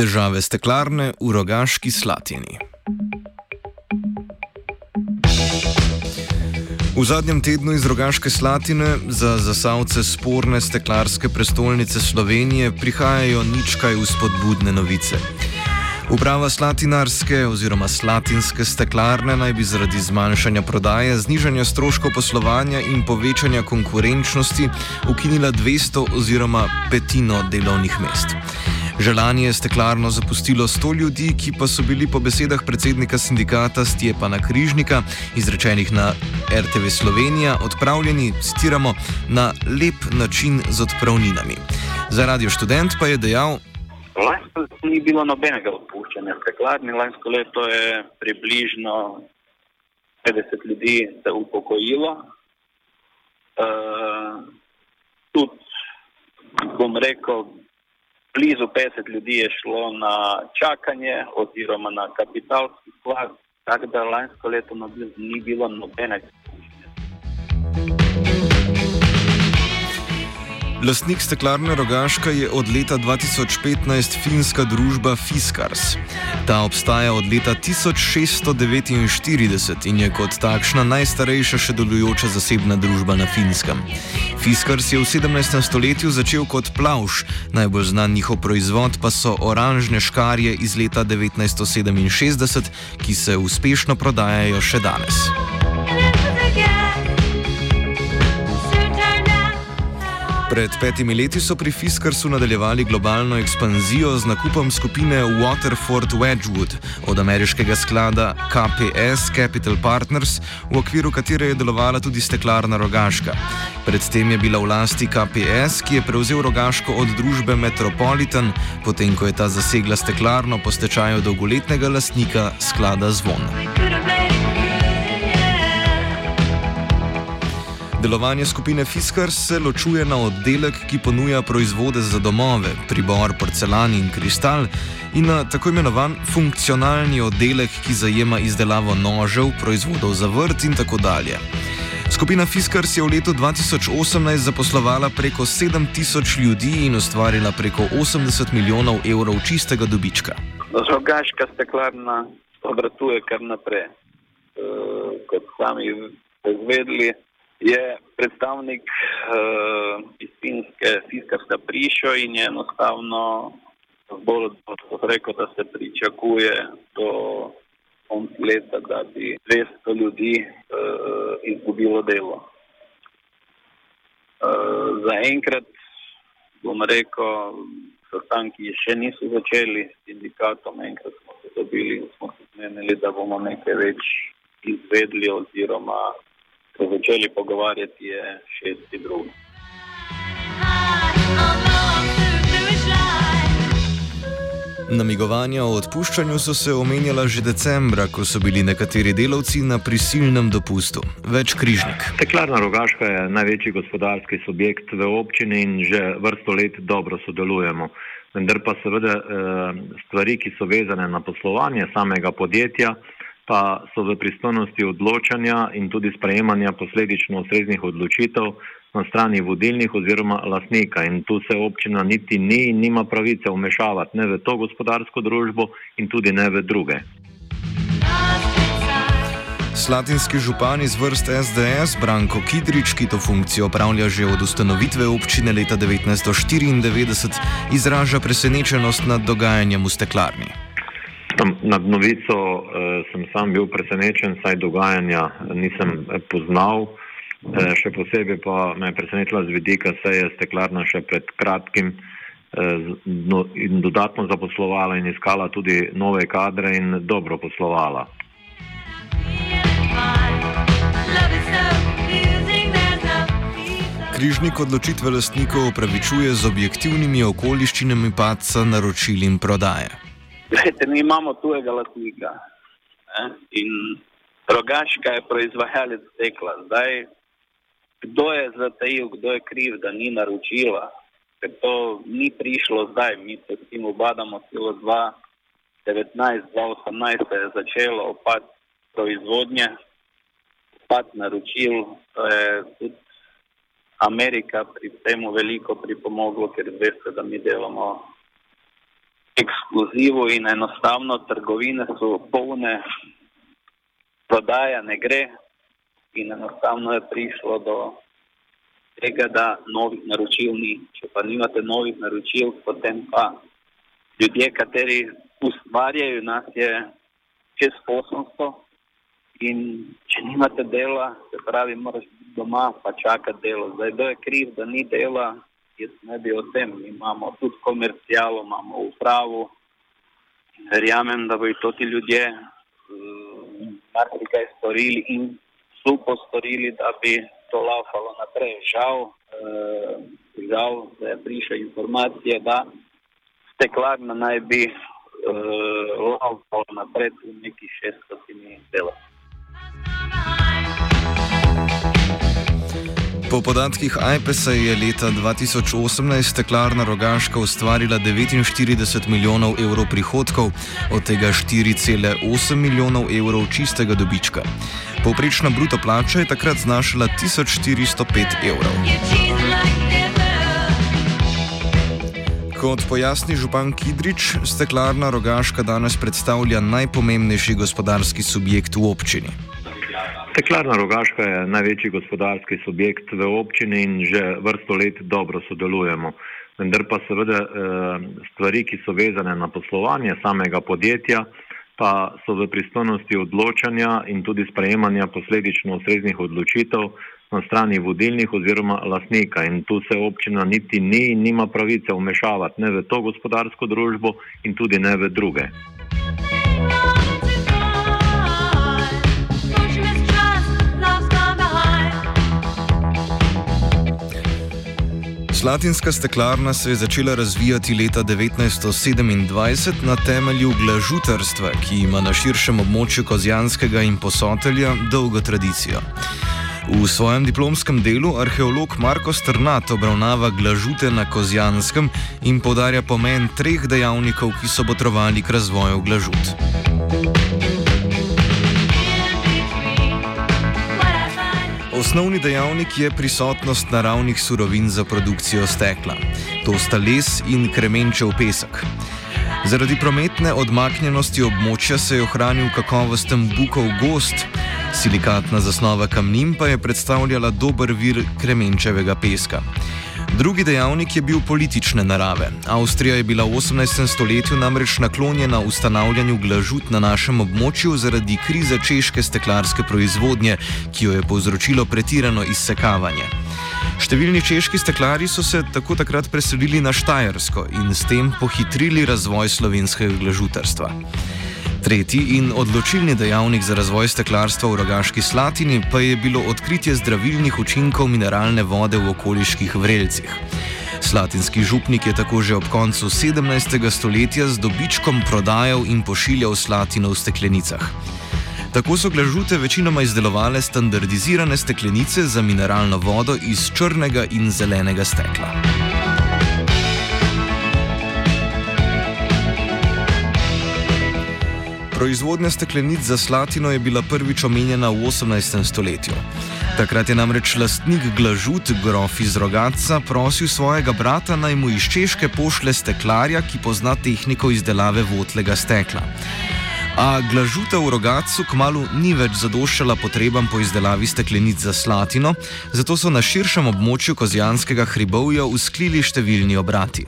Težave steklarne v rogaški slatini. V zadnjem tednu iz rogaške slatine za zasavce sporne steklarske prestolnice Slovenije prihajajo nič kaj vzpodbudne novice. Uprava slatinarske oziroma slatinske steklarne naj bi zaradi zmanjšanja prodaje, znižanja stroškov poslovanja in povečanja konkurenčnosti ukinila 200 oziroma petino delovnih mest. Želanje je steklarno zapustilo 100 ljudi, ki pa so bili po besedah predsednika sindikata Stjepana Križnika, izrečenih na RTV Slovenija, odpravljeni, citiramo, na lep način z odpravninami. Za radio študent pa je dejal, Lansko leto ni bilo nobenega odpuščanja steklarni, lansko leto je približno 50 ljudi se upokojilo. Uh, tudi, bom rekel, blizu 50 ljudi je šlo na čakanje oziroma na kapitalski sklad, tako da lansko leto ni bilo nobenega odpuščanja. Lastnik steklarne Rogaška je od leta 2015 finska družba Fiskars. Ta obstaja od leta 1649 in je kot takšna najstarejša še delujoča zasebna družba na finskem. Fiskars je v 17. stoletju začel kot plavš, najbolj znan njihov proizvod pa so oranžne škarje iz leta 1967, ki se uspešno prodajajo še danes. Pred petimi leti so pri Fiskarsu nadaljevali globalno ekspanzijo z nakupom skupine Waterford Wedgwood od ameriškega sklada KPS Capital Partners, v okviru katere je delovala tudi steklarna Rogaška. Predtem je bila v lasti KPS, ki je prevzel Rogaško od družbe Metropolitan, potem ko je ta zasegla steklarno po stečaju dolgoletnega lastnika sklada Zvon. Delovanje skupine Fiskars se ločuje na oddelek, ki ponuja proizvode za domove, pribor, porcelan in kristal, in na tako imenovan funkcionalni oddelek, ki zajema izdelavo nožev, proizvodov za vrt in tako dalje. Skupina Fiskars je v letu 2018 zaposlovala preko 7000 ljudi in ustvarila preko 80 milijonov evrov čistega dobička. Rogaška steklarna obratuje kar naprej. E, kot sami ste izvedeli, je predstavnik uh, iz Finske, Fiskarska prišel in je enostavno bolj rekel, da se pričakuje do konca leta, da bi 200 ljudi uh, izgubilo delo. Uh, Za enkrat, bom rekel, sestanki še niso začeli s sindikatom, enkrat smo se dobili in smo se zmenili, da bomo nekaj več izvedli oziroma se začeli pogovarjati, je šesti drugi. Namigovanja o odpuščanju so se omenjala že decembra, ko so bili nekateri delavci na prisilnem dopustu. Več križnik. Teklarna Rogaška je največji gospodarski subjekt v občini in že vrsto let dobro sodelujemo. Vendar pa seveda eh, stvari, ki so vezane na poslovanje samega podjetja, pa so v pristojnosti odločanja in tudi sprejemanja posledično ustreznih odločitev na strani vodilnih oziroma lasnika. In tu se občina niti ni in nima pravice vmešavati ne v to gospodarsko družbo in tudi ne v druge. Slatinski župan iz vrst SDS Branko Kidrič, ki to funkcijo opravlja že od ustanovitve občine leta 1994, izraža presenečenost nad dogajanjem v steklarni. Nad novico eh, sem sam bil presenečen, saj dogajanja nisem poznal. Eh, še posebej pa me je presenetila z vidika, saj je steklarna še pred kratkim eh, no, in dodatno zaposlovala in iskala tudi nove kadre in dobro poslovala. Križnik odločitve lastnikov upravičuje z objektivnimi okoliščinami padca naročil in prodaje. Glede, mi imamo tujega lastnika ne? in rogaška je proizvajalec stekla. Zdaj, kdo je zatajil, kdo je kriv, da ni naročila, ker to ni prišlo zdaj, mi se s tem obadamo celo 2019-2018 se je začelo opad proizvodnje, opad naročil, to je tudi Amerika pri tem veliko pripomogla, ker veste, da mi delamo ekskluzivo in enostavno trgovine so polne, prodaja ne gre in enostavno je prišlo do tega, da novih naročil ni. Če pa nimate novih naročil, potem pa ljudje, kateri ustvarjajo nas je čez 800 in če nimate dela, se pravi, moraš doma pa čaka delo. Zdaj, kdo je kriv, da ni dela, jaz ne bi o tem. Mi imamo tudi komercijalo, imamo upravo. Verjamem, da bodo ti ljudje uh, marsikaj storili in so postorili, da bi to laufalo naprej. Žal, uh, žal da je prišla informacija, da steklarna naj bi uh, laufalo naprej v neki šestotini dela. Po podatkih IPES-a je leta 2018 steklarna rogaška ustvarila 49 milijonov evrov prihodkov, od tega 4,8 milijonov evrov čistega dobička. Povprečna bruto plača je takrat znašala 1405 evrov. Kot pojasni župan Kidrič, steklarna rogaška danes predstavlja najpomembnejši gospodarski subjekt v občini. Steklarna rogaška je največji gospodarski subjekt v občini in že vrsto let dobro sodelujemo. Vendar pa seveda eh, stvari, ki so vezane na poslovanje samega podjetja, pa so v pristojnosti odločanja in tudi sprejemanja posledično ustreznih odločitev na strani vodilnih oziroma lasnika. In tu se občina niti ni in nima pravice vmešavati ne v to gospodarsko družbo in tudi ne v druge. Slatinska steklarna se je začela razvijati leta 1927 na temelju glažutarstva, ki ima na širšem območju Kozjanskega in Posotelja dolgo tradicijo. V svojem diplomskem delu arheolog Marko Strnat obravnava glažute na Kozjanskem in podarja pomen treh dejavnikov, ki so botrovali k razvoju glažut. Osnovni dejavnik je prisotnost naravnih surovin za produkcijo stekla. To sta les in kremenčev pesek. Zaradi prometne odmaknjenosti območja se je ohranil kakovosten bukov gost, silikatna zasnova kamnin pa je predstavljala dober vir kremenčevega peska. Drugi dejavnik je bil politične narave. Avstrija je bila v 18. stoletju namreč naklonjena ustanavljanju glažut na našem območju zaradi krize češke steklarske proizvodnje, ki jo je povzročilo pretirano izsekavanje. Številni češki steklari so se tako takrat preselili na Štajersko in s tem pohitrili razvoj slovenskega glažutarstva. Tretji in odločilni dejavnik za razvoj steklarstva v Rogaški Slatini pa je bilo odkritje zdravilnih učinkov mineralne vode v okoliških vrelcih. Slatinski župnik je tako že ob koncu 17. stoletja z dobičkom prodajal in pošiljal slatino v steklenicah. Tako so glažute večinoma izdelovale standardizirane steklenice za mineralno vodo iz črnega in zelenega stekla. Proizvodnja steklenic za slatino je bila prvič omenjena v 18. stoletju. Takrat je namreč lastnik glažut, grof iz rogaca, prosil svojega brata naj mu iz češke pošle steklarja, ki pozna tehniko izdelave votlega stekla. A glažuta v rogacu kmalo ni več zadoščala potrebam po izdelavi steklenic za slatino, zato so na širšem območju Kozjanskega hribovja usklili številni obrati.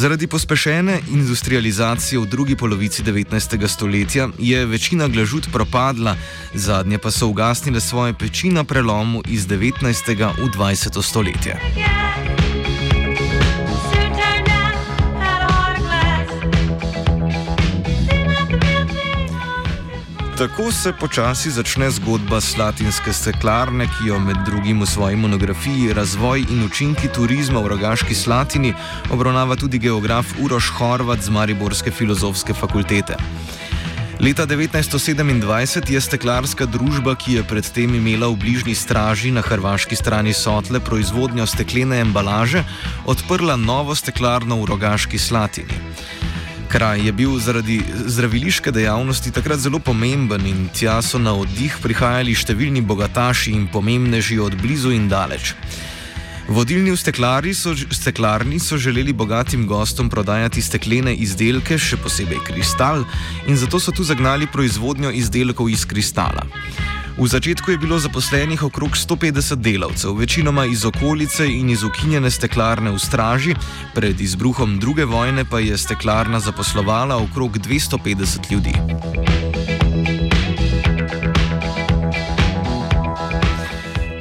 Zaradi pospešene industrializacije v drugi polovici 19. stoletja je večina glažut propadla, zadnje pa so ugasnile svoje peči na prelomu iz 19. v 20. stoletje. Tako se počasi začne zgodba Slatinske steklarne, ki jo med drugim v svoji monografiji Razvoj in učinki turizma v Rogaški Slatini obravnava tudi geograf Uroš Horvat z Mariborske filozofske fakultete. Leta 1927 je steklarska družba, ki je predtem imela v bližnji straži na hrvaški strani Sotle proizvodnjo steklene embalaže, odprla novo steklarno v Rogaški Slatini. Kraj je bil zaradi zdraviliške dejavnosti takrat zelo pomemben in tja so na oddih prihajali številni bogataši in pomembneži od blizu in daleč. Vodilni v so, steklarni so želeli bogatim gostom prodajati steklene izdelke, še posebej kristal, in zato so tu zagnali proizvodnjo izdelkov iz kristala. V začetku je bilo zaposlenih okrog 150 delavcev, večinoma iz okolice in iz ukinjene steklarne v Straži, pred izbruhom druge vojne pa je steklarna zaposlovala okrog 250 ljudi.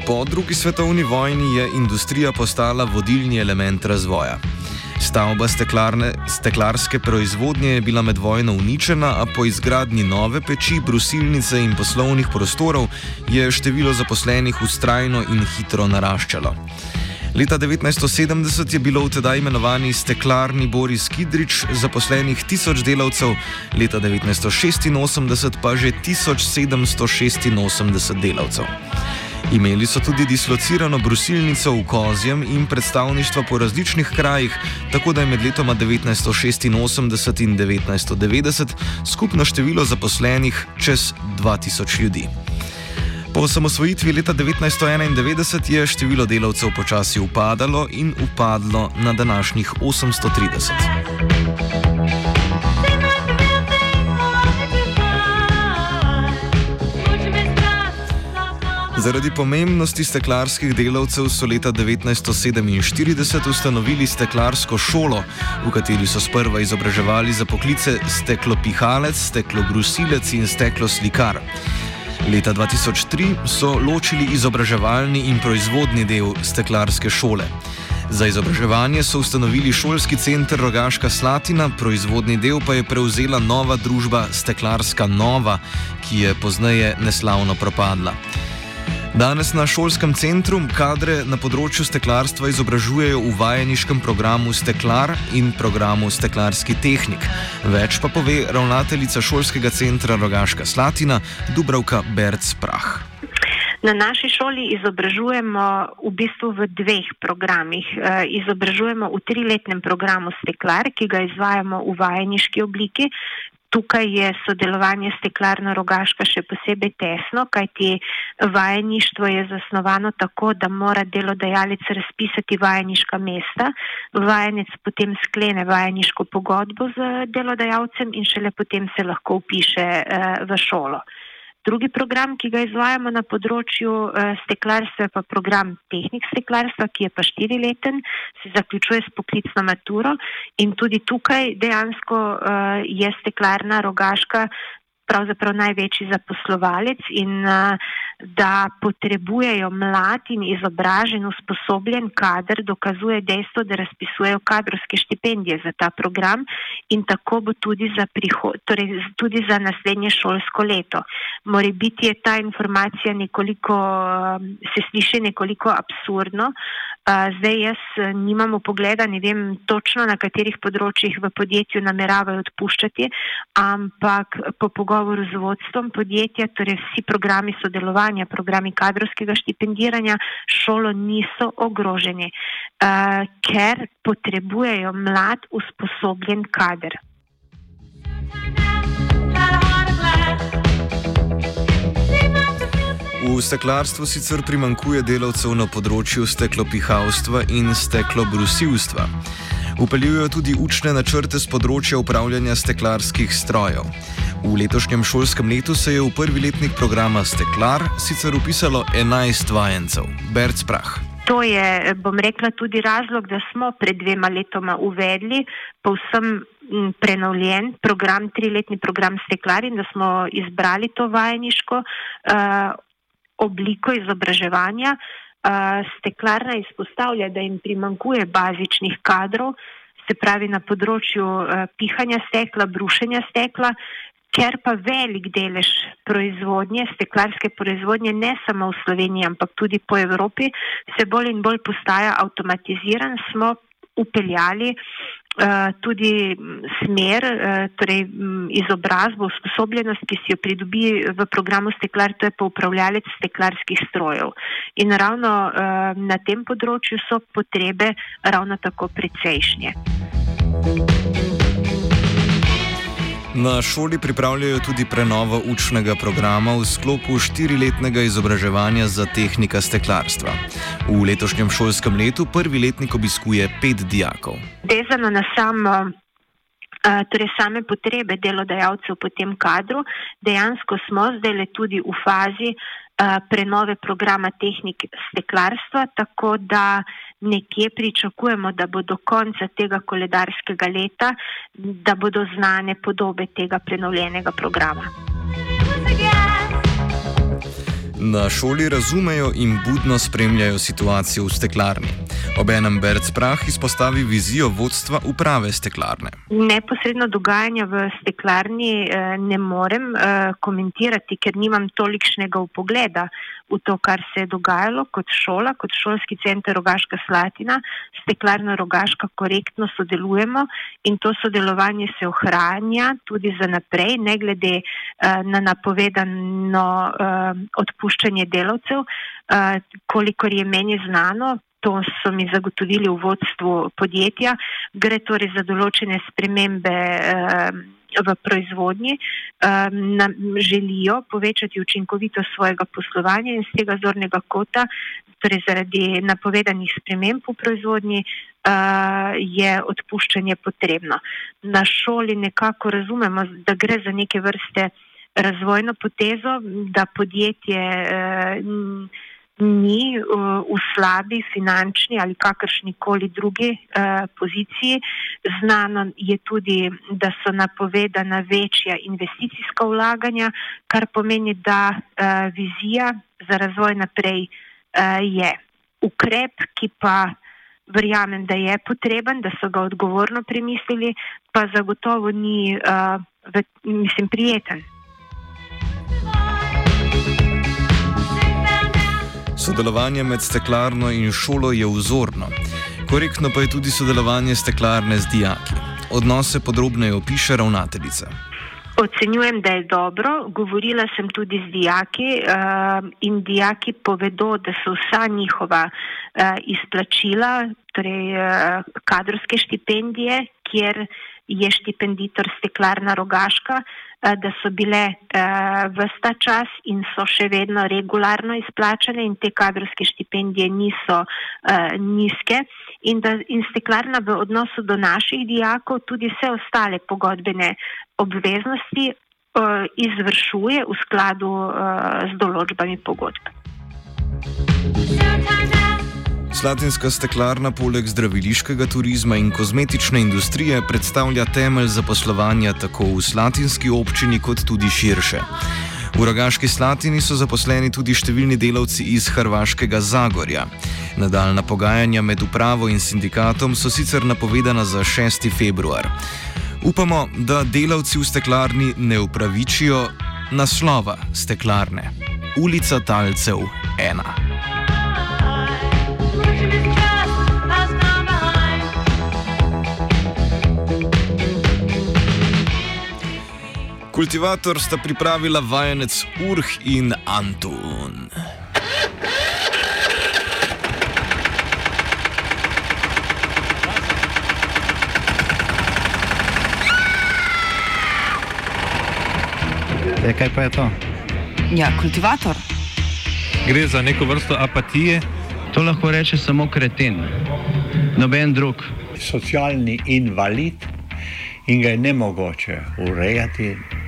Po drugi svetovni vojni je industrija postala vodilni element razvoja. Stavba steklarne, steklarske proizvodnje je bila med vojno uničena, a po izgradnji nove peči, brusilnice in poslovnih prostorov je število zaposlenih ustrajno in hitro naraščalo. Leta 1970 je bilo v tedaj imenovani steklarni Boris Kidrič zaposlenih tisoč delavcev, leta 1986 pa že 1786 delavcev. Imeli so tudi dislocirano brusilnico v Kozjem in predstavništva po različnih krajih, tako da je med letoma 1986 in 1990 skupno število zaposlenih čez 2000 ljudi. Po osamosvojitvi leta 1991 je število delavcev počasi upadalo in upadlo na današnjih 830. Zaradi pomembnosti steklarskih delavcev so leta 1947 ustanovili steklarsko šolo, v kateri so sprva izobraževali za poklice steklopihalec, steklobrusilec in stekloslikar. Leta 2003 so ločili izobraževalni in proizvodni del steklarske šole. Za izobraževanje so ustanovili šolski center Rogaška Slatina, proizvodni del pa je prevzela nova družba Steklarska Nova, ki je pozneje neslavno propadla. Danes na šolskem centru kadre na področju steklarstva izobražujejo v vajeniškem programu Steklar in programu Steklarski tehnik. Več pa pove ravnateljica šolskega centra Rogaška Slatina Dubravka Berc Prah. Na naši šoli izobražujemo v bistvu v dveh programih. E, izobražujemo v triletnem programu Steklar, ki ga izvajamo v vajeniški obliki, Tukaj je sodelovanje steklarno rogaška še posebej tesno, kajti vajeništvo je zasnovano tako, da mora delodajalec razpisati vajeniška mesta, vajenec potem sklene vajeniško pogodbo z delodajalcem in šele potem se lahko upiše eh, v šolo. Drugi program, ki ga izvajamo na področju uh, steklarstva, je pa program tehnik steklarstva, ki je pa štirileten, se zaključuje s poklicno maturo in tudi tukaj dejansko uh, je steklarna rogaška pravzaprav največji zaposlovalec in uh, da potrebujejo mlad in izobražen, usposobljen kader, dokazuje dejstvo, da razpisujejo kadrovske štipendije za ta program in tako bo tudi za, prihod, torej tudi za naslednje šolsko leto. More biti je ta informacija nekoliko, um, se sliši nekoliko absurdno. Zdaj jaz eh, nimamo pogleda, ne vem točno na katerih področjih v podjetju nameravajo odpuščati, ampak po pogovoru z vodstvom podjetja, torej vsi programi sodelovanja, programi kadrovskega štipendiranja šolo niso ogroženi, uh, ker potrebujejo mlad, usposobljen kader. V steklarstvu sicer primankuje delavcev na področju steklopihalstva in steklobrusilstva. Upeljujejo tudi učne načrte z področja upravljanja steklarskih strojev. V letošnjem šolskem letu se je v prvi letnik programa Steklar sicer upisalo 11 vajencev. Berc Prah. To je, bom rekla, tudi razlog, da smo pred dvema letoma uvedli povsem prenovljen program, triletni program Steklar in da smo izbrali to vajeniško uh, obliko izobraževanja. Steklarna izpostavlja, da jim primankuje bazičnih kadrov, se pravi na področju pihanja stekla, brušenja stekla, ker pa velik delež proizvodnje, steklarske proizvodnje, ne samo v Sloveniji, ampak tudi po Evropi, se bolj in bolj postaja avtomatiziran, smo upeljali uh, tudi smer, uh, torej um, izobrazbo, usposobljenost, ki si jo pridobi v programu Steklar, to je pa upravljalec steklarskih strojev. In ravno uh, na tem področju so potrebe ravno tako precejšnje. Na šoli pripravljajo tudi prenovo učnega programa v sklopu štiriletnega izobraževanja za tehnika steklarstva. V letošnjem šolskem letu prvi letnik obiskuje pet dijakov. Vezano na samo. Torej, same potrebe delodajalcev po tem kadru, dejansko smo zdaj le tudi v fazi prenove programa tehnik steklarstva, tako da nekje pričakujemo, da bo do konca tega koledarskega leta, da bodo znane podobe tega prenovljenega programa. Na šoli razumejo in budno spremljajo situacijo v steklarni. Obenem Berc Prah izpostavi vizijo vodstva uprave steklarne. Neposredno dogajanje v steklarni eh, ne morem eh, komentirati, ker nimam tolikšnega upogleda v to, kar se je dogajalo kot šola, kot šolski center Rogaška Slatina. Steklarna Rogaška korektno sodelujemo in to sodelovanje se ohranja tudi za naprej, ne glede uh, na napovedano uh, odpuščanje delavcev. Uh, kolikor je meni znano, to so mi zagotovili v vodstvu podjetja, gre torej za določene spremembe. Uh, v proizvodnji, um, nam želijo povečati učinkovitost svojega poslovanja in z tega zornega kota, torej zaradi napovedanih sprememb v proizvodnji, uh, je odpuščanje potrebno. Na šoli nekako razumemo, da gre za neke vrste razvojno potezo, da podjetje. Uh, ni uh, v slabi finančni ali kakršni koli drugi uh, poziciji. Znano je tudi, da so napovedana večja investicijska vlaganja, kar pomeni, da uh, vizija za razvoj naprej je ukrep, ki pa verjamem, da je potreben, da so ga odgovorno premislili, pa zagotovo ni, mislim, prijeten. Sodelovanje med steklarno in šolo je vzorno. Korektno pa je tudi sodelovanje steklarne z dijaki. Odnose podrobneje opiše ravnateljica. Ocenjujem, da je dobro. Govorila sem tudi z dijaki uh, in dijaki povedo, da so vsa njihova uh, izplačila, torej uh, kadrovske štipendije, kjer je štipenditor steklarna rogaška, uh, da so bile uh, vsta čas in so še vedno regularno izplačane in te kadrovske štipendije niso uh, nizke in da in steklarna v odnosu do naših dijakov tudi vse ostale pogodbene obveznosti izvršuje v skladu z določbami pogodb. Slatinska steklarna poleg zdraviliškega turizma in kozmetične industrije predstavlja temelj zaposlovanja tako v slatinski občini kot tudi širše. V Rogaški Slatini so zaposleni tudi številni delavci iz Hrvaškega Zagorja. Nadaljna pogajanja med upravo in sindikatom so sicer napovedana za 6. februar. Upamo, da delavci v steklarni ne upravičijo naslova steklarne. Ulica Talcev 1. Kultivator sta pripravila vajenec Urh in Antun. E, kaj pa je to? Ja, kultivator. Gre za neko vrsto apatije. To lahko reče samo kreten, noben drug. socialni invalid in ga je ne mogoče urejati.